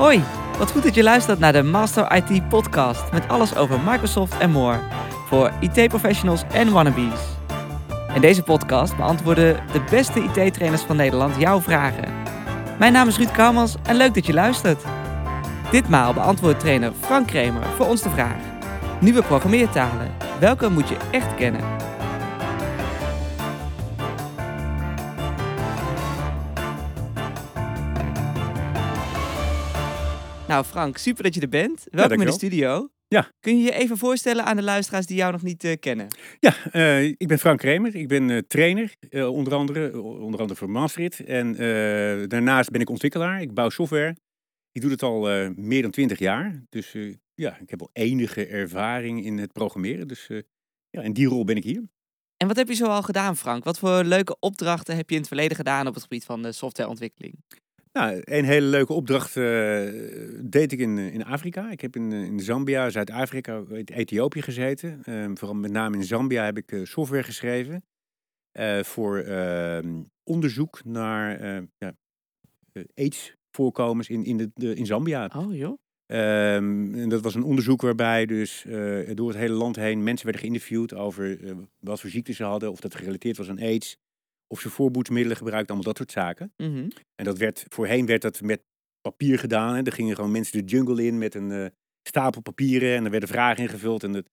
Hoi, wat goed dat je luistert naar de Master IT podcast met alles over Microsoft en more. Voor IT-professionals en wannabes. In deze podcast beantwoorden de beste IT-trainers van Nederland jouw vragen. Mijn naam is Ruud Kouwmans en leuk dat je luistert. Ditmaal beantwoordt trainer Frank Kramer voor ons de vraag. Nieuwe programmeertalen, welke moet je echt kennen? Nou Frank, super dat je er bent. Welkom in de studio. Ja. Kun je je even voorstellen aan de luisteraars die jou nog niet eh, kennen? Ja, eh, ik ben Frank Kremer. Ik ben eh, trainer, onder andere, onder andere voor Masterit. En daarnaast ben ik ontwikkelaar. Ik bouw software. Ik doe het al meer dan twintig jaar. Dus ja, ik heb al enige ervaring in het programmeren. Dus ja, in die rol ben ik hier. En wat heb je zo al gedaan, Frank? Wat voor leuke opdrachten heb je in het verleden gedaan op het gebied van de softwareontwikkeling? Nou, een hele leuke opdracht eh, deed ik in, eh, in Afrika. Ik heb in, eh, in Zambia, Zuid-Afrika, Ethiopië gezeten. Ehm, vooral met name in Zambia heb ik software geschreven voor ehm, onderzoek naar eh, ja, AIDS-voorkomens in, in, de, de- in Zambia. Oh joh. Ehm, en dat was een onderzoek waarbij dus door het hele land heen mensen werden geïnterviewd over wat voor ziekten ze hadden, of dat gerelateerd was aan AIDS, of ze voorboedsmiddelen gebruikten, allemaal dat soort zaken. Mhm. En dat werd, voorheen werd dat met papier gedaan. Hè. Er gingen gewoon mensen de jungle in met een eh, stapel papieren en er werden vragen ingevuld. En dat,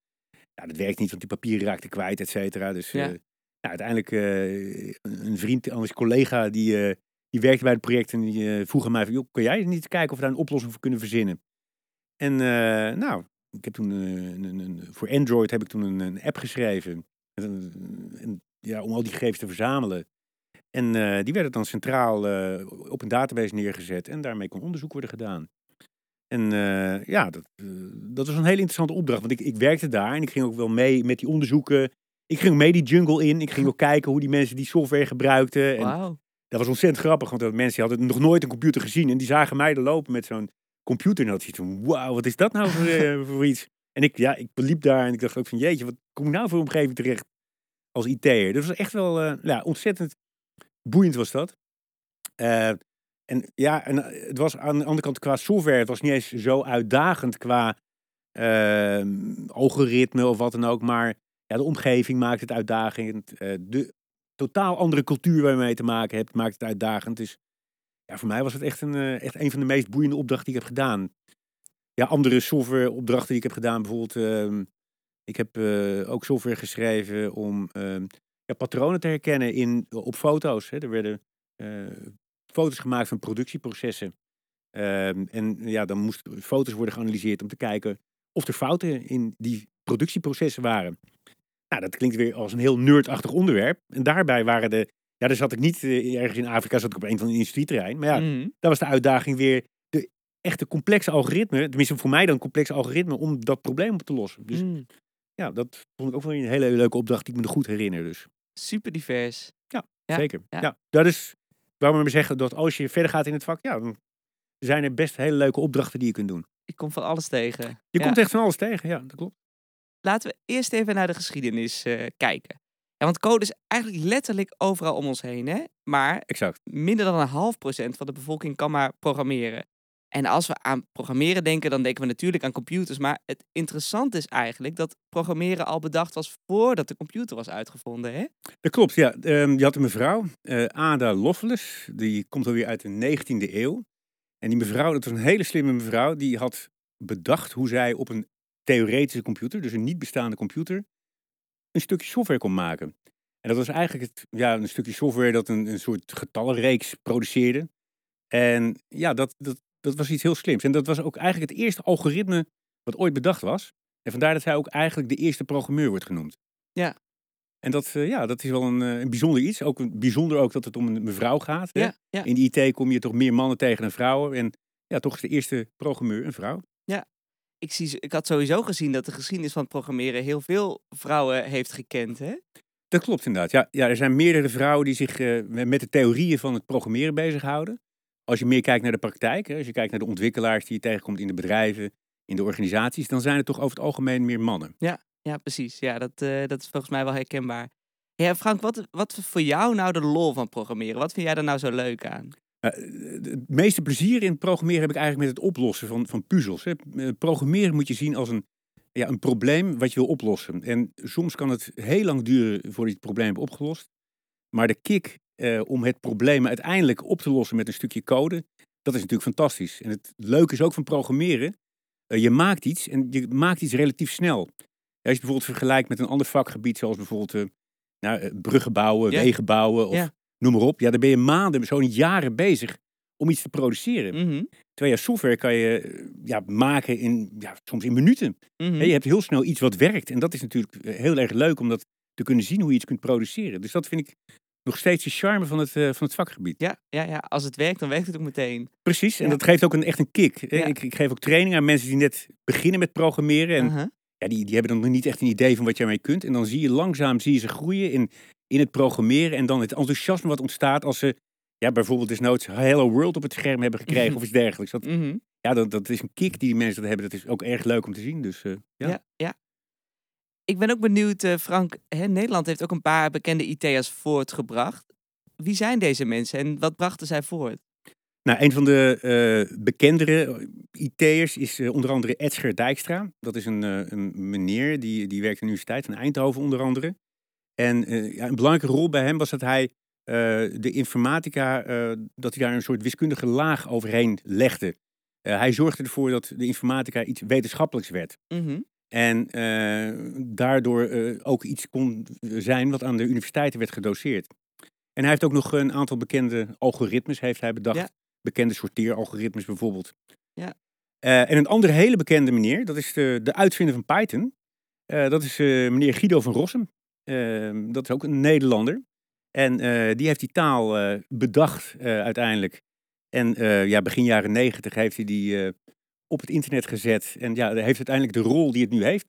ja, dat werkt niet, want die papieren raakten kwijt, et cetera. Dus Ja. eh, ja, uiteindelijk eh, een vriend, anders collega, die, die werkte bij het project en die vroeg aan mij van, joh, kun jij niet kijken of we daar een oplossing voor kunnen verzinnen? En nou, ik heb toen een, een, een- voor Android heb ik toen een, een app geschreven. Ja, om al die gegevens te verzamelen. En eh, die werden dan centraal eh, op een database neergezet en daarmee kon onderzoek worden gedaan. En eh, ja, dat, dat was een hele interessante opdracht, want ik, ik werkte daar en ik ging ook wel mee met die onderzoeken. Ik ging mee die jungle in, ik ging ook kijken hoe die mensen die software gebruikten. En Wauw. dat was ontzettend grappig, want dat mensen hadden nog nooit een computer gezien en die zagen mij er lopen met zo'n computer. En dat je van, wauw, wat is dat nou voor, voor iets? En ik, ja, ik liep daar en ik dacht ook van, jeetje, wat kom ik nou voor omgeving terecht als IT'er? Dat was echt wel, eh, ja, ontzettend boeiend was dat. Eh, en ja, en eh, het was aan de andere kant qua software, het was niet eens zo uitdagend qua ehm, algoritme of wat dan ook, maar ja, de omgeving maakt het uitdagend. de totaal andere cultuur waar je mee te maken hebt, maakt het uitdagend. Dus ja, voor mij was het echt een, echt een van de meest boeiende opdrachten die ik heb gedaan. Ja, andere software opdrachten die ik heb gedaan, bijvoorbeeld, ehm, ik heb eh, ook software geschreven om ehm, ja, patronen te herkennen in, op foto's. Hè. Er werden eh, foto's gemaakt van productieprocessen. Ehm, en ja, dan moesten foto's worden geanalyseerd om te kijken of er fouten in die productieprocessen waren. Nou, dat klinkt weer als een heel nerdachtig onderwerp. En daarbij waren de. Ja, daar zat ik niet eh, ergens in Afrika, zat ik op een van de industrieterrein. Maar ja, Mhm. dat was de uitdaging weer. De echte complexe algoritme, tenminste voor mij dan complexe algoritme, om dat probleem op te lossen. Dus Mm. Ja, dat vond ik ook wel een hele leuke opdracht die ik me nog goed herinner. Dus Super divers. Ja, zeker. ja. Ja. dat is waarom we zeggen dat als je verder gaat in het vak, ja, dan zijn er best hele leuke opdrachten die je kunt doen. Ik kom van alles tegen. Je Ja. komt echt van alles tegen, ja, dat klopt. Laten we eerst even naar de geschiedenis eh, kijken. Ja, want code is eigenlijk letterlijk overal om ons heen, hè? Maar Exact. minder dan een half procent van de bevolking kan maar programmeren. En als we aan programmeren denken, dan denken we natuurlijk aan computers. Maar het interessante is eigenlijk dat programmeren al bedacht was voordat de computer was uitgevonden, hè? Dat klopt, ja. Ehm, je had een mevrouw, eh, Ada Lovelace, die komt alweer uit de 19e eeuw. En die mevrouw, dat was een hele slimme mevrouw, die had bedacht hoe zij op een theoretische computer, dus een niet bestaande computer, een stukje software kon maken. En dat was eigenlijk het, ja, een stukje software dat een, een soort getallenreeks produceerde. En ja, dat, dat, dat was iets heel slims. En dat was ook eigenlijk het eerste algoritme wat ooit bedacht was. En vandaar dat zij ook eigenlijk de eerste programmeur wordt genoemd. Ja. En dat, eh, ja, dat is wel een, eh, een bijzonder iets. Ook een- bijzonder ook dat het om een mevrouw gaat. Hè? Ja, ja. In de IT kom je toch meer mannen tegen dan vrouwen. En ja, toch is de eerste programmeur een vrouw. Ik, zie, ik had sowieso gezien dat de geschiedenis van het programmeren heel veel vrouwen heeft gekend, hè? Dat klopt inderdaad. Ja, ja, er zijn meerdere vrouwen die zich eh, met de theorieën van het programmeren bezighouden. Als je meer kijkt naar de praktijk, hè, als je kijkt naar de ontwikkelaars die je tegenkomt in de bedrijven, in de organisaties, dan zijn het toch over het algemeen meer mannen. Ja, precies. Ja, dat, eh, dat is volgens mij wel herkenbaar. Ja, Frank, wat, wat voor jou nou de lol van programmeren? Wat vind jij er nou zo leuk aan? Uh, het meeste plezier in programmeren heb ik eigenlijk met het oplossen van, van puzzels. Hè. Eh, programmeren moet je zien als een, ja, een probleem wat je wil oplossen. En soms kan het heel lang duren voordat je het probleem hebt opgelost. Maar de kick uh, om het probleem uiteindelijk op te lossen met een stukje code, dat is natuurlijk fantastisch. En het leuke is ook van programmeren, uh, je maakt iets en je maakt iets relatief snel. Als je bijvoorbeeld vergelijkt met een ander vakgebied, zoals bijvoorbeeld uh, nou, bruggen bouwen, Ja. wegen bouwen of Ja. noem maar op. Ja, dan ben je maanden, zo niet jaren bezig om iets te produceren. Terwijl je software kan je eh, ja, maken in, ja, soms in minuten. mhm. Je hebt heel snel iets wat werkt. En dat is natuurlijk eh, heel erg leuk om dat te kunnen zien hoe je iets kunt produceren. Dus dat vind ik nog steeds de charme van het, eh, van het vakgebied. Ja, ja, ja, als het werkt, dan werkt het ook meteen. Precies, en Ja. dat geeft ook een, echt een kick. Ja. Ik, ik geef ook training aan mensen die net beginnen met programmeren. En Aha. ja, die, die hebben dan nog niet echt een idee van wat je ermee kunt. En dan zie je langzaam zie je ze groeien in, in het programmeren. En dan het enthousiasme wat ontstaat als ze ja, bijvoorbeeld desnoods Hello World op het scherm hebben gekregen of iets dergelijks. Dat, Mhm. ja, dat, dat is een kick die die mensen dat hebben. Dat is ook erg leuk om te zien. Dus eh, ja. Ja. ja, Ik ben ook benieuwd, eh, Frank. Hè, Nederland heeft ook een paar bekende IT'ers voortgebracht. Wie zijn deze mensen en wat brachten zij voort? Nou, een van de eh, bekendere IT'ers is eh, onder andere Edsger Dijkstra. Dat is een, eh, een meneer die, die werkt aan de Universiteit van Eindhoven onder andere. En eh, ja, een belangrijke rol bij hem was dat hij eh, de informatica, eh, dat hij daar een soort wiskundige laag overheen legde. Eh, hij zorgde ervoor dat de informatica iets wetenschappelijks werd. Mhm. En eh, daardoor eh, ook iets kon zijn wat aan de universiteiten werd gedoseerd. En hij heeft ook nog een aantal bekende algoritmes heeft hij bedacht. Ja. Bekende sorteeralgoritmes bijvoorbeeld. Ja. Eh, en een andere hele bekende meneer, dat is de, de uitvinder van Python. Dat is meneer Guido van Rossum. Eh, dat is ook een Nederlander. En die heeft die taal bedacht uiteindelijk. En ja, begin jaren negentig heeft hij die op het internet gezet. En ja, heeft uiteindelijk de rol die het nu heeft.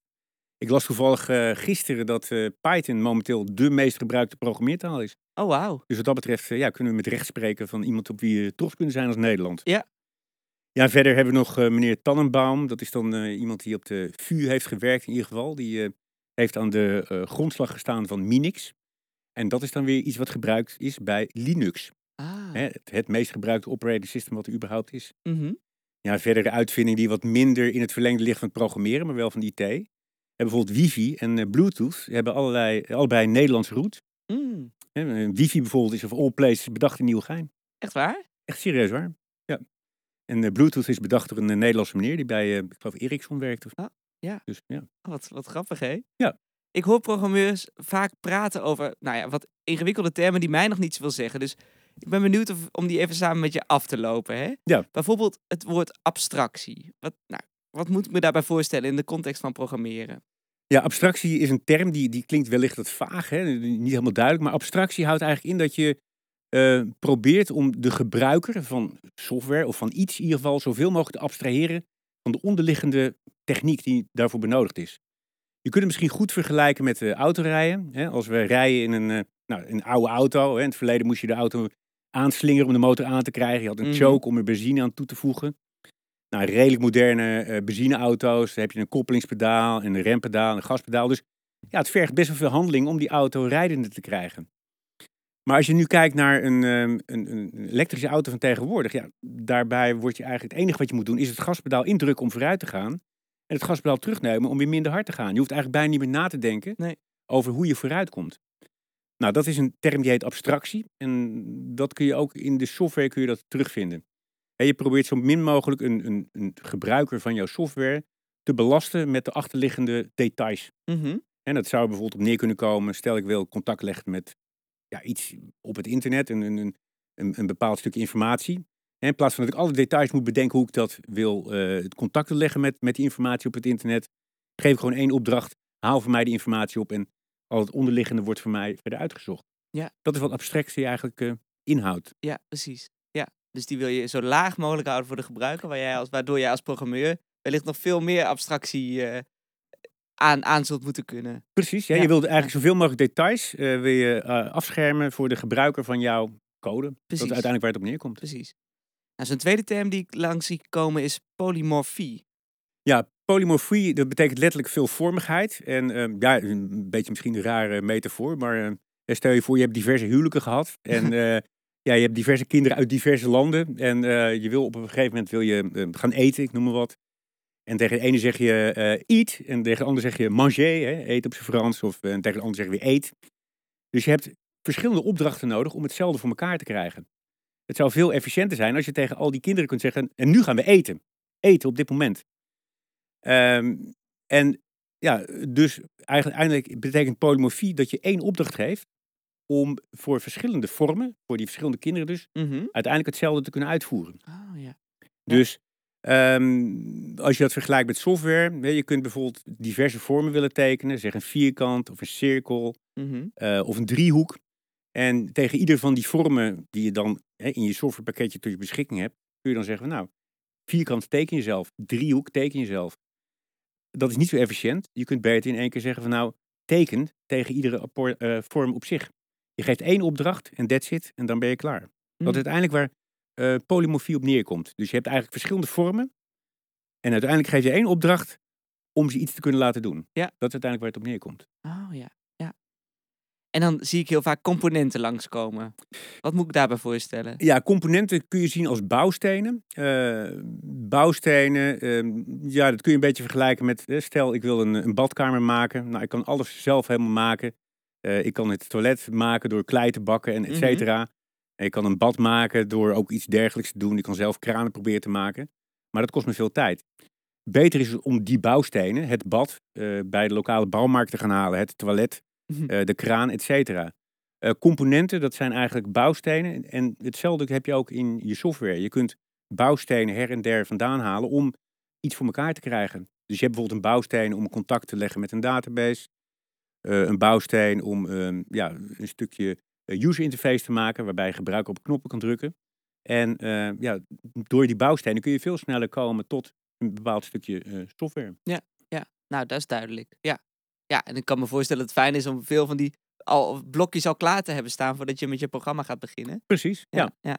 Ik las toevallig eh, gisteren dat eh, Python momenteel de meest gebruikte programmeertaal is. Oh, wauw. Dus wat dat betreft ja, kunnen we met recht spreken van iemand op wie we trots kunnen zijn als Nederland. Ja. Ja, verder hebben we nog eh, meneer Tannenbaum. Dat is dan eh, iemand die op de VU heeft gewerkt in ieder geval. Die eh, heeft aan de eh, grondslag gestaan van Minix. En dat is dan weer iets wat gebruikt is bij Linux. Ah. Hè, het, het meest gebruikte operating system wat er überhaupt is. Mhm. Ja, verdere uitvinding die wat minder in het verlengde ligt van het programmeren, maar wel van IT. En bijvoorbeeld wifi en eh, bluetooth hebben allerlei, allebei een Nederlandse route. Mm. Eh, wifi bijvoorbeeld is of all places bedacht in Nieuwegein. Echt waar? Echt serieus waar. Ja. En eh, bluetooth is bedacht door een Nederlandse meneer die bij, ik geloof, Ericsson werkt. Of... Ah, ja. Dus ja. Oh, Wat, wat grappig, hè? Ja. Ik hoor programmeurs vaak praten over, nou ja, wat ingewikkelde termen die mij nog niets wil zeggen. Dus ik ben benieuwd of, om die even samen met je af te lopen, hè? Ja. Bijvoorbeeld het woord abstractie. Wat, nou, wat moet ik me daarbij voorstellen in de context van programmeren? Ja, abstractie is een term die, die klinkt wellicht wat vaag, hè? niet helemaal duidelijk. Maar abstractie houdt eigenlijk in dat je eh, probeert om de gebruiker van software of van iets in ieder geval zoveel mogelijk te abstraheren van de onderliggende techniek die daarvoor benodigd is. Je kunt het misschien goed vergelijken met uh, autorijden. Hè? Als we rijden in een, uh, nou, een oude auto. Hè? In het verleden moest je de auto aanslingeren om de motor aan te krijgen. Je had een Mhm. choke om er benzine aan toe te voegen. Nou, redelijk moderne uh, benzineauto's. Heb je een koppelingspedaal, en een rempedaal, een gaspedaal. Dus ja, het vergt best wel veel handeling om die auto rijdende te krijgen. Maar als je nu kijkt naar een, um, een, een, elektrische auto van tegenwoordig, ja, daarbij wordt je eigenlijk het enige wat je moet doen, is het gaspedaal indrukken om vooruit te gaan. En het gaspedaal terugnemen om weer minder hard te gaan. Je hoeft eigenlijk bijna niet meer na te denken nee. over hoe je vooruit komt. Nou, dat is een term die heet abstractie. En dat kun je ook in de software kun je dat terugvinden. En je probeert zo min mogelijk een, een, een gebruiker van jouw software te belasten met de achterliggende details. Mm -hmm. En dat zou bijvoorbeeld op neer kunnen komen, stel ik wil contact leggen met ja, iets op het internet, een, een, een, een bepaald stuk informatie. En in plaats van dat ik alle details moet bedenken hoe ik dat wil, uh, het contact leggen met, met die informatie op het internet, geef ik gewoon één opdracht, haal voor mij die informatie op en al het onderliggende wordt voor mij verder uitgezocht. Ja. Dat is wat abstractie eigenlijk uh, inhoudt. Ja, precies. Ja. Dus die wil je zo laag mogelijk houden voor de gebruiker, waar jij als, waardoor jij als programmeur wellicht nog veel meer abstractie uh, aan, aan zult moeten kunnen. Precies, ja, ja. je wilt eigenlijk zoveel mogelijk details uh, wil je afschermen voor de gebruiker van jouw code. Precies. Dat is uiteindelijk waar het op neerkomt. Precies. Nou, Zo'n tweede term die ik langs zie komen is polymorfie. Ja, polymorfie, dat betekent letterlijk veelvormigheid. En uh, ja, een beetje misschien een rare metafoor, maar uh, stel je voor, je hebt diverse huwelijken gehad. En uh, ja, je hebt diverse kinderen uit diverse landen. En eh, je wil op een gegeven moment wil je eh, gaan eten, ik noem maar wat. En tegen de ene zeg je eh eat. En tegen de ander zeg je manger, hè, eet op zijn Frans. Of eh, tegen de ander zeg je weer eet. Dus je hebt verschillende opdrachten nodig om hetzelfde voor elkaar te krijgen. Het zou veel efficiënter zijn als je tegen al die kinderen kunt zeggen: En nu gaan we eten. Eten op dit moment. Ehm, en ja, dus eigenlijk, eigenlijk betekent polymorfie dat je één opdracht geeft om voor verschillende vormen, voor die verschillende kinderen dus, Mhm. uiteindelijk hetzelfde te kunnen uitvoeren. Oh ja. Dus ehm, als je dat vergelijkt met software, je kunt bijvoorbeeld diverse vormen willen tekenen, zeg een vierkant of een cirkel Mhm. eh, of een driehoek. En tegen ieder van die vormen die je dan hè, in je softwarepakketje tot je beschikking hebt, kun je dan zeggen, van, nou, vierkant teken je zelf, driehoek teken je zelf. Dat is niet zo efficiënt. Je kunt beter in één keer zeggen van nou, teken tegen iedere eh, vorm op zich. Je geeft één opdracht en that's it, en dan ben je klaar. Dat Mm. is uiteindelijk waar eh, polymorfie op neerkomt. Dus je hebt eigenlijk verschillende vormen. En uiteindelijk geef je één opdracht om ze iets te kunnen laten doen. Ja. Dat is uiteindelijk waar het op neerkomt. Oh ja. En dan zie ik heel vaak componenten langskomen. Wat moet ik daarbij voorstellen? Ja, componenten kun je zien als bouwstenen. Eh, bouwstenen, ehm, ja, dat kun je een beetje vergelijken met, eh, stel ik wil een, een badkamer maken. Nou, ik kan alles zelf helemaal maken. Eh, ik kan het toilet maken door klei te bakken en et Mhm. cetera. Ik kan een bad maken door ook iets dergelijks te doen. Ik kan zelf kranen proberen te maken. Maar dat kost me veel tijd. Beter is het om die bouwstenen, het bad, bij de lokale bouwmarkt te gaan halen. Het toilet, Mhm. eh, de kraan, et cetera. Eh, componenten, dat zijn eigenlijk bouwstenen. En hetzelfde heb je ook in je software. Je kunt bouwstenen her en der vandaan halen om iets voor elkaar te krijgen. Dus je hebt bijvoorbeeld een bouwsteen om contact te leggen met een database. Eh, een bouwsteen om ehm, ja, een stukje user interface te maken, waarbij je gebruiker op knoppen kan drukken. En ja, door die bouwstenen kun je veel sneller komen tot een bepaald stukje software. Nou, dat is duidelijk. Ja. Ja, en ik kan me voorstellen dat het fijn is om veel van die al, blokjes al klaar te hebben staan voordat je met je programma gaat beginnen. Precies, ja. ja.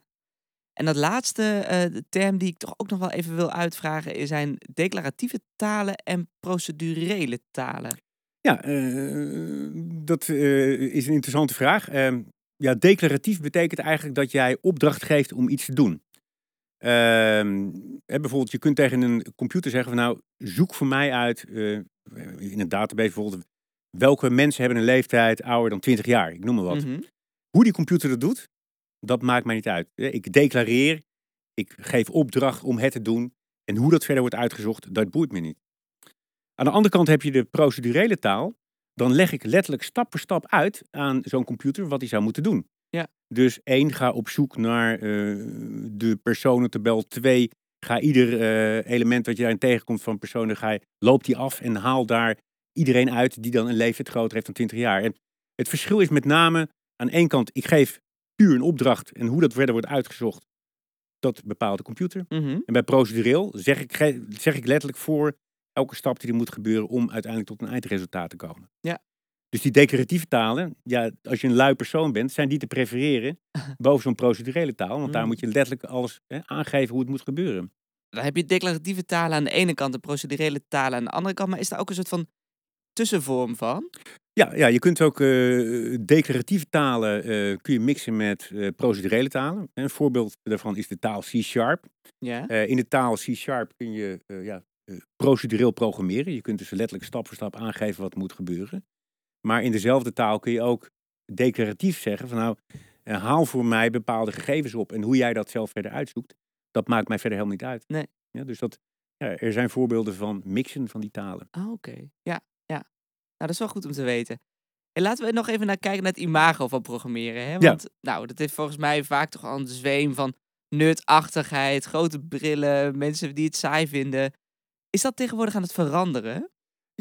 En dat laatste eh, term die ik toch ook nog wel even wil uitvragen is zijn declaratieve talen en procedurele talen. Ja, eh, dat eh, is een interessante vraag. Ehm, ja, declaratief betekent eigenlijk dat jij opdracht geeft om iets te doen. Ehm, hè, bijvoorbeeld, je kunt tegen een computer zeggen van nou, zoek voor mij uit in een database bijvoorbeeld welke mensen hebben een leeftijd ouder dan 20 jaar. Ik noem maar wat. Mhm. Hoe die computer dat doet, dat maakt mij niet uit. Eh, Ik declareer, ik geef opdracht om het te doen. En hoe dat verder wordt uitgezocht, dat boeit me niet. Aan de andere kant heb je de procedurele taal. Dan leg ik letterlijk stap voor stap uit aan zo'n computer wat hij zou moeten doen. Ja. Dus één, ga op zoek naar eh, de personentabel. Twee, ga ieder eh, element wat je daarin tegenkomt van personen, ga je, loop die af en haal daar iedereen uit die dan een leeftijd groter heeft dan 20 jaar. En het verschil is met name aan één kant, ik geef puur een opdracht en hoe dat verder wordt uitgezocht, dat bepaalt de computer. Mhm. En bij procedureel zeg ik, zeg ik letterlijk voor elke stap die er moet gebeuren om uiteindelijk tot een eindresultaat te komen. Ja. Dus die declaratieve talen, ja, als je een lui persoon bent, zijn die te prefereren boven zo'n procedurele taal. Want daar Mm. moet je letterlijk alles hè, aangeven hoe het moet gebeuren. Dan heb je declaratieve talen aan de ene kant en procedurele talen aan de andere kant. Maar is daar ook een soort van tussenvorm van? Ja, ja je kunt ook eh, declaratieve talen eh, kun je mixen met eh, procedurele talen. Een voorbeeld daarvan is de taal C-sharp. Ja. In de taal C-sharp kun je ja, procedureel programmeren. Je kunt dus letterlijk stap voor stap aangeven wat moet gebeuren. Maar in dezelfde taal kun je ook declaratief zeggen van nou, eh, haal voor mij bepaalde gegevens op. En hoe jij dat zelf verder uitzoekt, dat maakt mij verder helemaal niet uit. Nee. Ja, dus dat, ja, er zijn voorbeelden van mixen van die talen. Ah, oké. Ja, ja. Nou, dat is wel goed om te weten. En laten we nog even naar kijken naar het imago van programmeren. Hè? Ja. Want nou, dat heeft volgens mij vaak toch al een zweem van nutachtigheid, grote brillen, mensen die het saai vinden. Is dat tegenwoordig aan het veranderen?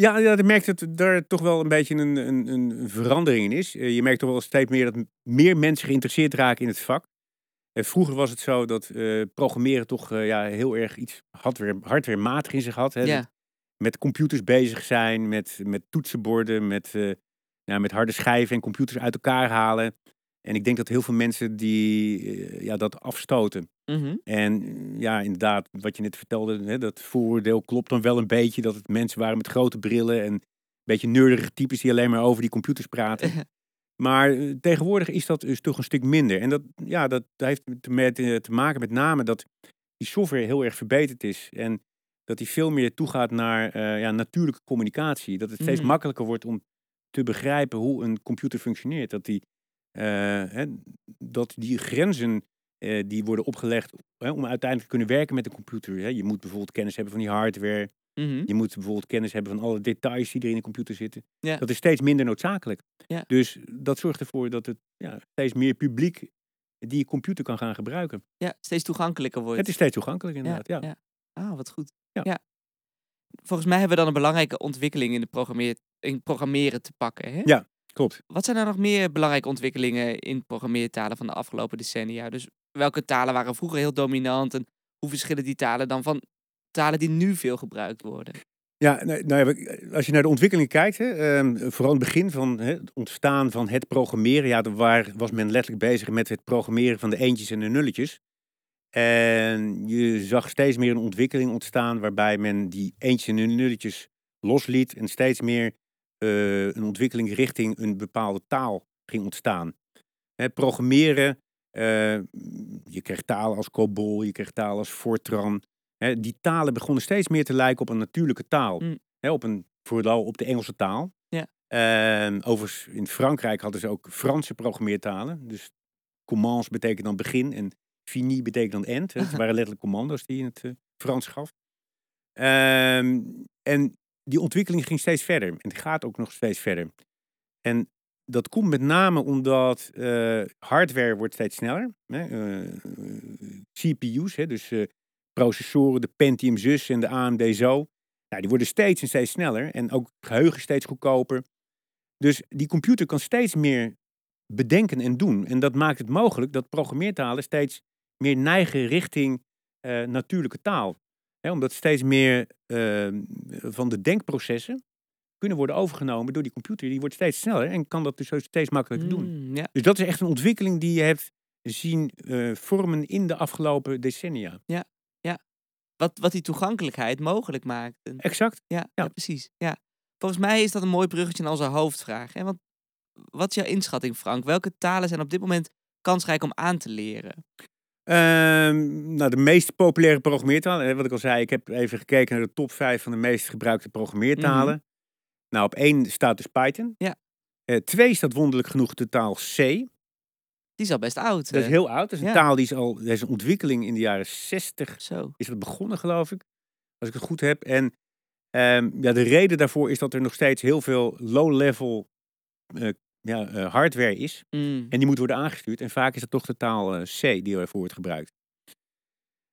Ja, ja, je merkt dat daar toch wel een beetje een, een, een verandering in is. Eh, Je merkt toch wel steeds meer dat meer mensen geïnteresseerd raken in het vak. Eh, Vroeger was het zo dat eh, programmeren toch ja, heel erg iets hardware, hardwarematig in zich had. Hè? Ja. Met computers bezig zijn, met, met toetsenborden, met, ja, met harde schijven en computers uit elkaar halen. En ik denk dat heel veel mensen die, eh, ja, dat afstoten. Mhm. En mm, ja, inderdaad, wat je net vertelde, hè, dat vooroordeel klopt dan wel een beetje. Dat het mensen waren met grote brillen en een beetje nerdige types die alleen maar over die computers praten. Maar eh, tegenwoordig is dat dus toch een stuk minder. En dat, ja, dat heeft te, met, eh, te maken met name dat die software heel erg verbeterd is. En dat die veel meer toegaat naar eh, ja, natuurlijke communicatie. Dat het steeds Mm. makkelijker wordt om te begrijpen hoe een computer functioneert. Dat die, eh, hè, dat die grenzen eh, die worden opgelegd hè, om uiteindelijk te kunnen werken met een computer. Hè. Je moet bijvoorbeeld kennis hebben van die hardware. Mhm. Je moet bijvoorbeeld kennis hebben van alle details die er in een computer zitten. Ja. Dat is steeds minder noodzakelijk. Ja. Dus dat zorgt ervoor dat het ja, steeds meer publiek die je computer kan gaan gebruiken. Ja, steeds toegankelijker wordt. Het is steeds toegankelijk inderdaad. Ja, ja. Ah, wat goed. Ja. Volgens mij hebben we dan een belangrijke ontwikkeling in, de programmeer in programmeren te pakken. Hè? Ja. Klopt. Wat zijn er nog meer belangrijke ontwikkelingen in programmeertalen van de afgelopen decennia? Dus welke talen waren vroeger heel dominant en hoe verschillen die talen dan van talen die nu veel gebruikt worden? Ja, nou, nou ja, we- als je naar de ontwikkeling kijkt, hè, ehm, vooral in het begin van hè, het ontstaan van het programmeren, ja, waar, was men letterlijk bezig met het programmeren van de eentjes en de nulletjes. En je zag steeds meer een ontwikkeling ontstaan waarbij men die eentjes en de nulletjes losliet en steeds meer eh, een ontwikkeling richting een bepaalde taal ging ontstaan. Hè, programmeren, eh, je kreeg talen als COBOL, je kreeg talen als Fortran. Hè, die talen begonnen steeds meer te lijken op een natuurlijke taal. Mm. Hè, op een, vooral op de Engelse taal. Ja. En overigens, in Frankrijk hadden ze ook Franse programmeertalen. Dus commence betekent dan begin en fini betekent dan end. hè. Het waren letterlijk commando's die in het eh, Frans gaf. Ehm, en die ontwikkeling ging steeds verder. En het gaat ook nog steeds verder. En dat komt met name omdat eh, hardware wordt steeds sneller. Hè? eh, CPU's, hè? dus eh, processoren, de Pentium zus en de AMD zo. Nou, die worden steeds en steeds sneller. En ook geheugen steeds goedkoper. Dus die computer kan steeds meer bedenken en doen. En dat maakt het mogelijk dat programmeertalen steeds meer neigen richting eh, natuurlijke taal. Hè, omdat steeds meer eh, van de denkprocessen kunnen worden overgenomen door die computer. Die wordt steeds sneller en kan dat dus steeds makkelijker doen. Mm, ja. Dus dat is echt een ontwikkeling die je hebt zien eh, vormen in de afgelopen decennia. Wat, wat die toegankelijkheid mogelijk maakt. Exact. Ja, ja. Ja. precies. Ja. Volgens mij is dat een mooi bruggetje naar onze hoofdvraag. Hè? Want wat is jouw inschatting, Frank? Welke talen zijn op dit moment kansrijk om aan te leren? Ehm, nou, de meest populaire programmeertalen, wat ik al zei, ik heb even gekeken naar de top 5 van de meest gebruikte programmeertalen. Nou, op één staat dus Python. Mhm. Ja. Eh, twee staat wonderlijk genoeg de taal C. Die is al best oud. Dat is hè? heel oud. Dat is een Ja. taal die is al, dat is een ontwikkeling in de jaren 60 Zo. is dat begonnen, geloof ik. Als ik het goed heb. En ehm, ja, de reden daarvoor is dat er nog steeds heel veel low-level eh, ja, eh, hardware is. Mm. En die moet worden aangestuurd. En vaak is het toch de taal eh, C die ervoor wordt gebruikt.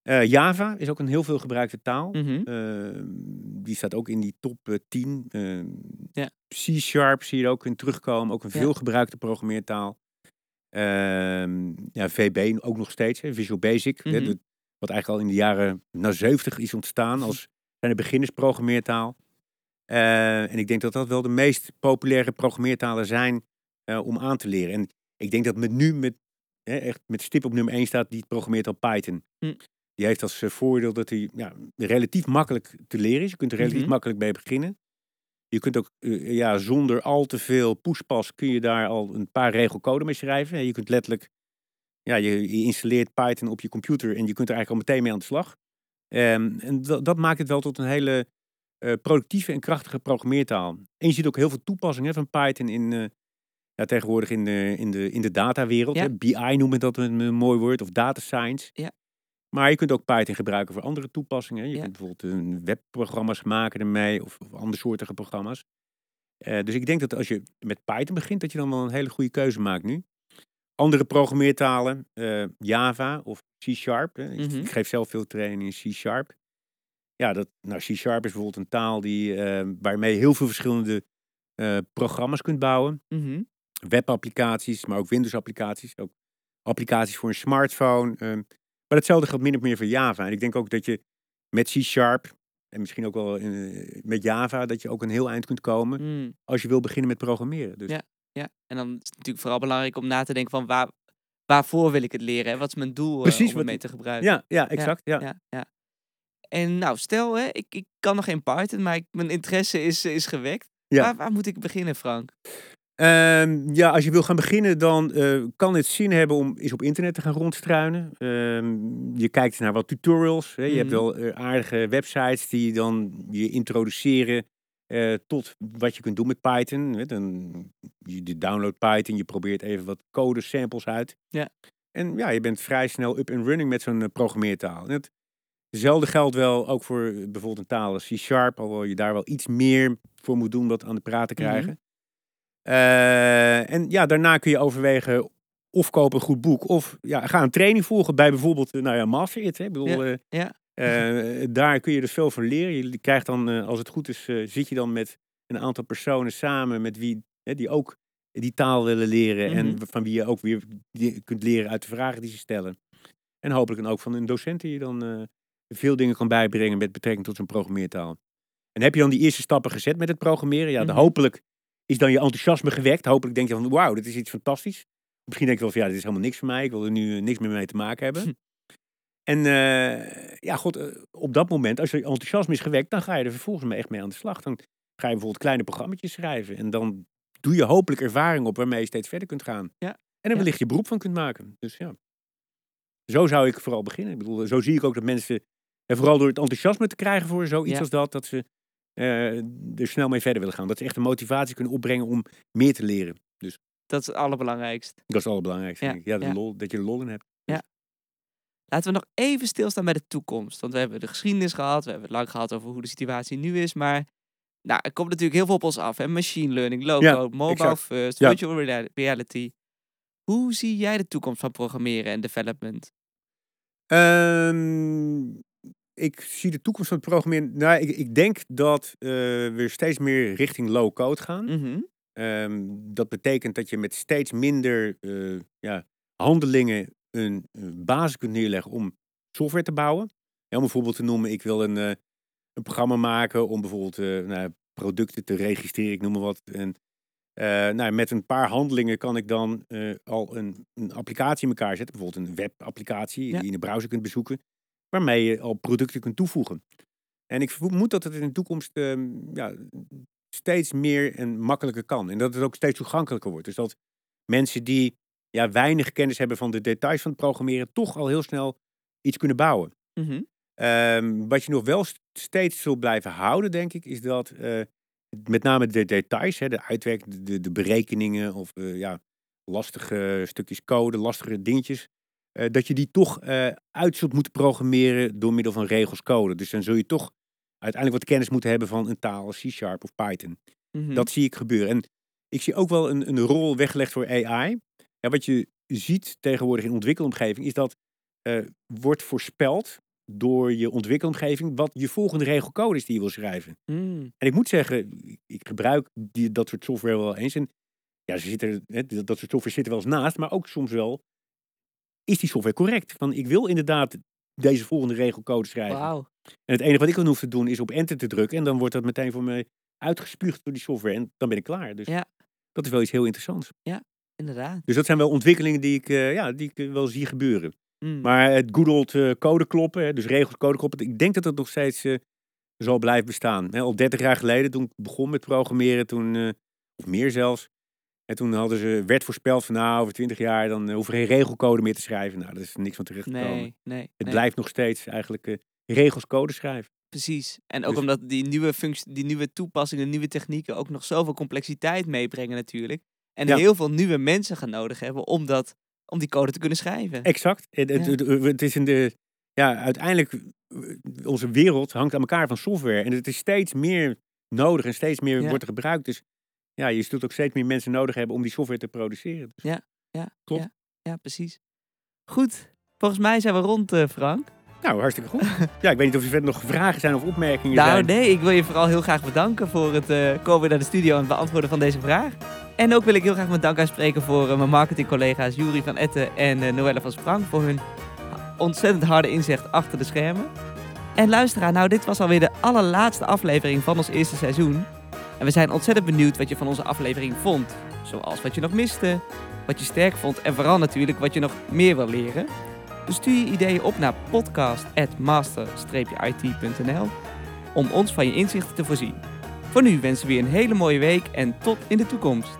Eh, Java is ook een heel veel gebruikte taal. Mhm. Ehm, die staat ook in die top eh, 10. Ehm, Ja. C-sharp zie je ook in terugkomen. Ook een veel gebruikte programmeertaal. Ehm, ja, VB ook nog steeds. Hè, Visual Basic. hè, Mhm. wat eigenlijk al in de jaren nou, 70 is ontstaan als zijn de beginnersprogrammeertaal. En ik denk dat dat wel de meest populaire programmeertalen zijn eh, om aan te leren. En ik denk dat met nu met, hè, echt met stip op nummer 1 staat die programmeertaal Python. Hm. Die heeft als eh, voordeel dat hij ja, relatief makkelijk te leren is. Je kunt er relatief Mhm. makkelijk mee beginnen. Je kunt ook eh, ja, zonder al te veel poespas kun je daar al een paar regel code mee schrijven. En Je kunt letterlijk, ja, je, je installeert Python op je computer en je kunt er eigenlijk al meteen mee aan de slag. Ehm, en dat, dat maakt het wel tot een hele productieve en krachtige programmeertaal. En je ziet ook heel veel toepassingen van Python in, ja, tegenwoordig in de, in de, in de datawereld. Ja. BI noemen dat een, een mooi woord, of data science. Ja. Maar je kunt ook Python gebruiken voor andere toepassingen. Je Ja. kunt bijvoorbeeld een webprogramma's maken ermee, of, of andere soortige programma's. Eh, dus ik denk dat als je met Python begint, dat je dan wel een hele goede keuze maakt nu. Andere programmeertalen, eh, Java of C-Sharp. Ik- Mhm. Ik geef zelf veel training in C-Sharp. Ja, dat, nou, C-Sharp is bijvoorbeeld een taal die, eh, waarmee je heel veel verschillende eh, programma's kunt bouwen. Mhm. Webapplicaties, maar ook Windows-applicaties. Ook applicaties voor een smartphone. ehm. maar hetzelfde geldt min of meer voor Java. En ik denk ook dat je met C-Sharp en misschien ook wel eh, met Java, dat je ook een heel eind kunt komen Mm. als je wil beginnen met programmeren. Dus Ja. Ja, en dan is het natuurlijk vooral belangrijk om na te denken van waar, waarvoor wil ik het leren? Hè? Wat is mijn doel eh, om het mee te gebruiken? ja, ja, exact. Ja, ja, ja. En nou, stel, hè, ik, ik kan nog geen Python, maar ik, mijn interesse is, is gewekt. Ja. Waar, waar moet ik beginnen, Frank? Ehm, ja, als je wil gaan beginnen, dan eh, kan het zin hebben om eens op internet te gaan rondstruinen. Ehm, je kijkt naar wat tutorials. Hè. Je hebt Mhm. wel eh, aardige websites die dan je introduceren eh, tot wat je kunt doen met Python. Hè. Dan, je download Python, je probeert even wat code samples uit. Ja. En ja, je bent vrij snel up and running met zo'n programmeertaal. En hetzelfde geldt wel ook voor bijvoorbeeld een taal als C-Sharp, alhoewel je daar wel iets meer voor moet doen dat aan de praat te Mhm. krijgen. Eh, en ja, daarna kun je overwegen of koop een goed boek of ja, ga een training volgen bij bijvoorbeeld, eh, nou ja, Master It. Hè. Ik bedoel, ja. eh, daar kun je dus veel van leren. Je krijgt dan, als het goed is, zit je dan met een aantal personen samen met wie die ook die taal willen leren Mhm. en van wie je ook weer kunt leren uit de vragen die ze stellen. En hopelijk dan ook van een docent die je dan veel dingen kan bijbrengen met betrekking tot zijn programmeertaal. En heb je dan die eerste stappen gezet met het programmeren, ja, dan Mhm. hopelijk is dan je enthousiasme gewekt. Hopelijk denk je van, wauw, dit is iets fantastisch. Misschien denk je wel van, ja, dit is helemaal niks voor mij. Ik wil er nu eh, niks meer mee te maken hebben. Hm. En eh, ja, god, eh, op dat moment, als je enthousiasme is gewekt, dan ga je er vervolgens mee echt mee aan de slag. Dan ga je bijvoorbeeld kleine programma's schrijven. En dan doe je hopelijk ervaring op waarmee je steeds verder kunt gaan. Ja, En dan ja. wellicht je beroep van kunt maken. Dus ja, zo zou ik vooral beginnen. Ik bedoel, zo zie ik ook dat mensen, en vooral door het enthousiasme te krijgen voor zoiets Ja. als dat, dat ze eh, er snel mee verder willen gaan. Dat ze echt de motivatie kunnen opbrengen om meer te leren. Dus Dat is het allerbelangrijkst. dat is het allerbelangrijkste. Ja, denk ik. Ja, de ja. Lol, dat je lol in hebt. Laten we nog even stilstaan bij de toekomst. Want we hebben de geschiedenis gehad. We hebben het lang gehad over hoe de situatie nu is. Maar nou, er komt natuurlijk heel veel op ons af. Hè? Machine learning, low-code, mobile exact. first, Ja. virtual rea- reality. Hoe zie jij de toekomst van programmeren en development? Ehm, ik zie de toekomst van het programmeren. Nou, ik, ik denk dat eh, we steeds meer richting low-code gaan. Mhm. Ehm, dat betekent dat je met steeds minder eh, ja, handelingen een, basis kunt neerleggen om software te bouwen. Ja, om een voorbeeld te noemen, ik wil een, eh, een programma maken om bijvoorbeeld nou, producten te registreren, ik noem maar wat. En, nou, met een paar handelingen kan ik dan al een, een applicatie in elkaar zetten. Bijvoorbeeld een webapplicatie Ja. die je in de browser kunt bezoeken. Waarmee je al producten kunt toevoegen. En ik vermoed dat het in de toekomst ehm, ja, steeds meer en makkelijker kan. En dat het ook steeds toegankelijker wordt. Dus dat mensen die ja, weinig kennis hebben van de details van het programmeren, toch al heel snel iets kunnen bouwen. Mhm. Ehm, wat je nog wel st- steeds zult blijven houden, denk ik, is dat eh, met name de details, hè, de uitwerking, de- de, de berekeningen of eh, ja, lastige stukjes code, lastige dingetjes, eh, dat je die toch eh, uit zult moeten programmeren door middel van regels code. Dus dan zul je toch uiteindelijk wat kennis moeten hebben van een taal als C-Sharp of Python. Mhm. Dat zie ik gebeuren. En ik zie ook wel een, een rol weggelegd voor AI. Ja, wat je ziet tegenwoordig in ontwikkelomgeving is dat eh, wordt voorspeld door je ontwikkelomgeving wat je volgende regelcode is die je wil schrijven. Mm. En ik moet zeggen, ik- ik gebruik die, dat soort software wel eens. En ja, ze zitten, hè, dat soort software zit er wel eens naast, maar ook soms wel is die software correct. Van ik wil inderdaad deze volgende regelcode schrijven. En het enige wat ik dan hoef te doen is op enter te drukken. En dan wordt dat meteen voor mij uitgespuugd door die software. En dan ben ik klaar. Dus Ja. dat is wel iets heel interessants. Inderdaad. Dus dat zijn wel ontwikkelingen die ik, eh, ja, die ik eh, wel zie gebeuren. Mm. Maar het good old eh, code kloppen, hè, dus regels code kloppen. Ik denk dat dat nog steeds zal blijven bestaan. Hè, al 30 jaar geleden, toen ik begon met programmeren, toen, of meer zelfs. En toen hadden ze, werd voorspeld van nou, over 20 jaar dan uh, hoeven we geen regelcode meer te schrijven. Nou, daar is niks van terecht gekomen. nee, nee. Het nee. blijft nog steeds eigenlijk eh, regels code schrijven. Precies. En ook Dus- omdat die nieuwe, functie, die nieuwe toepassingen, nieuwe technieken ook nog zoveel complexiteit meebrengen natuurlijk. En Ja. heel veel nieuwe mensen gaan nodig hebben om, dat, om die code te kunnen schrijven. Exact. Het, Ja. het, het is in de, ja, uiteindelijk, eh, onze wereld hangt aan elkaar van software. En het is steeds meer nodig en steeds meer Ja. wordt er gebruikt. Dus ja, je zult ook steeds meer mensen nodig hebben om die software te produceren. Dus, Ja, Klopt. Ja, ja, precies. Goed. Volgens mij zijn we rond, eh, Frank. Nou, hartstikke goed. ja, ik weet niet of er verder nog vragen zijn of opmerkingen Nou, zijn. nee, ik wil je vooral heel graag bedanken voor het eh, komen naar de studio en het beantwoorden van deze vraag. En ook wil ik heel graag mijn dank uitspreken voor eh, mijn marketingcollega's Juri van Etten en eh, Noelle van Sprang voor hun ontzettend harde inzicht achter de schermen. En luisteraar, nou dit was alweer de allerlaatste aflevering van ons eerste seizoen. En we zijn ontzettend benieuwd wat je van onze aflevering vond. Zoals wat je nog miste, wat je sterk vond en vooral natuurlijk wat je nog meer wil leren. Dus stuur je ideeën op naar podcast.master-it.nl om ons van je inzichten te voorzien. Voor nu wensen we je een hele mooie week en tot in de toekomst.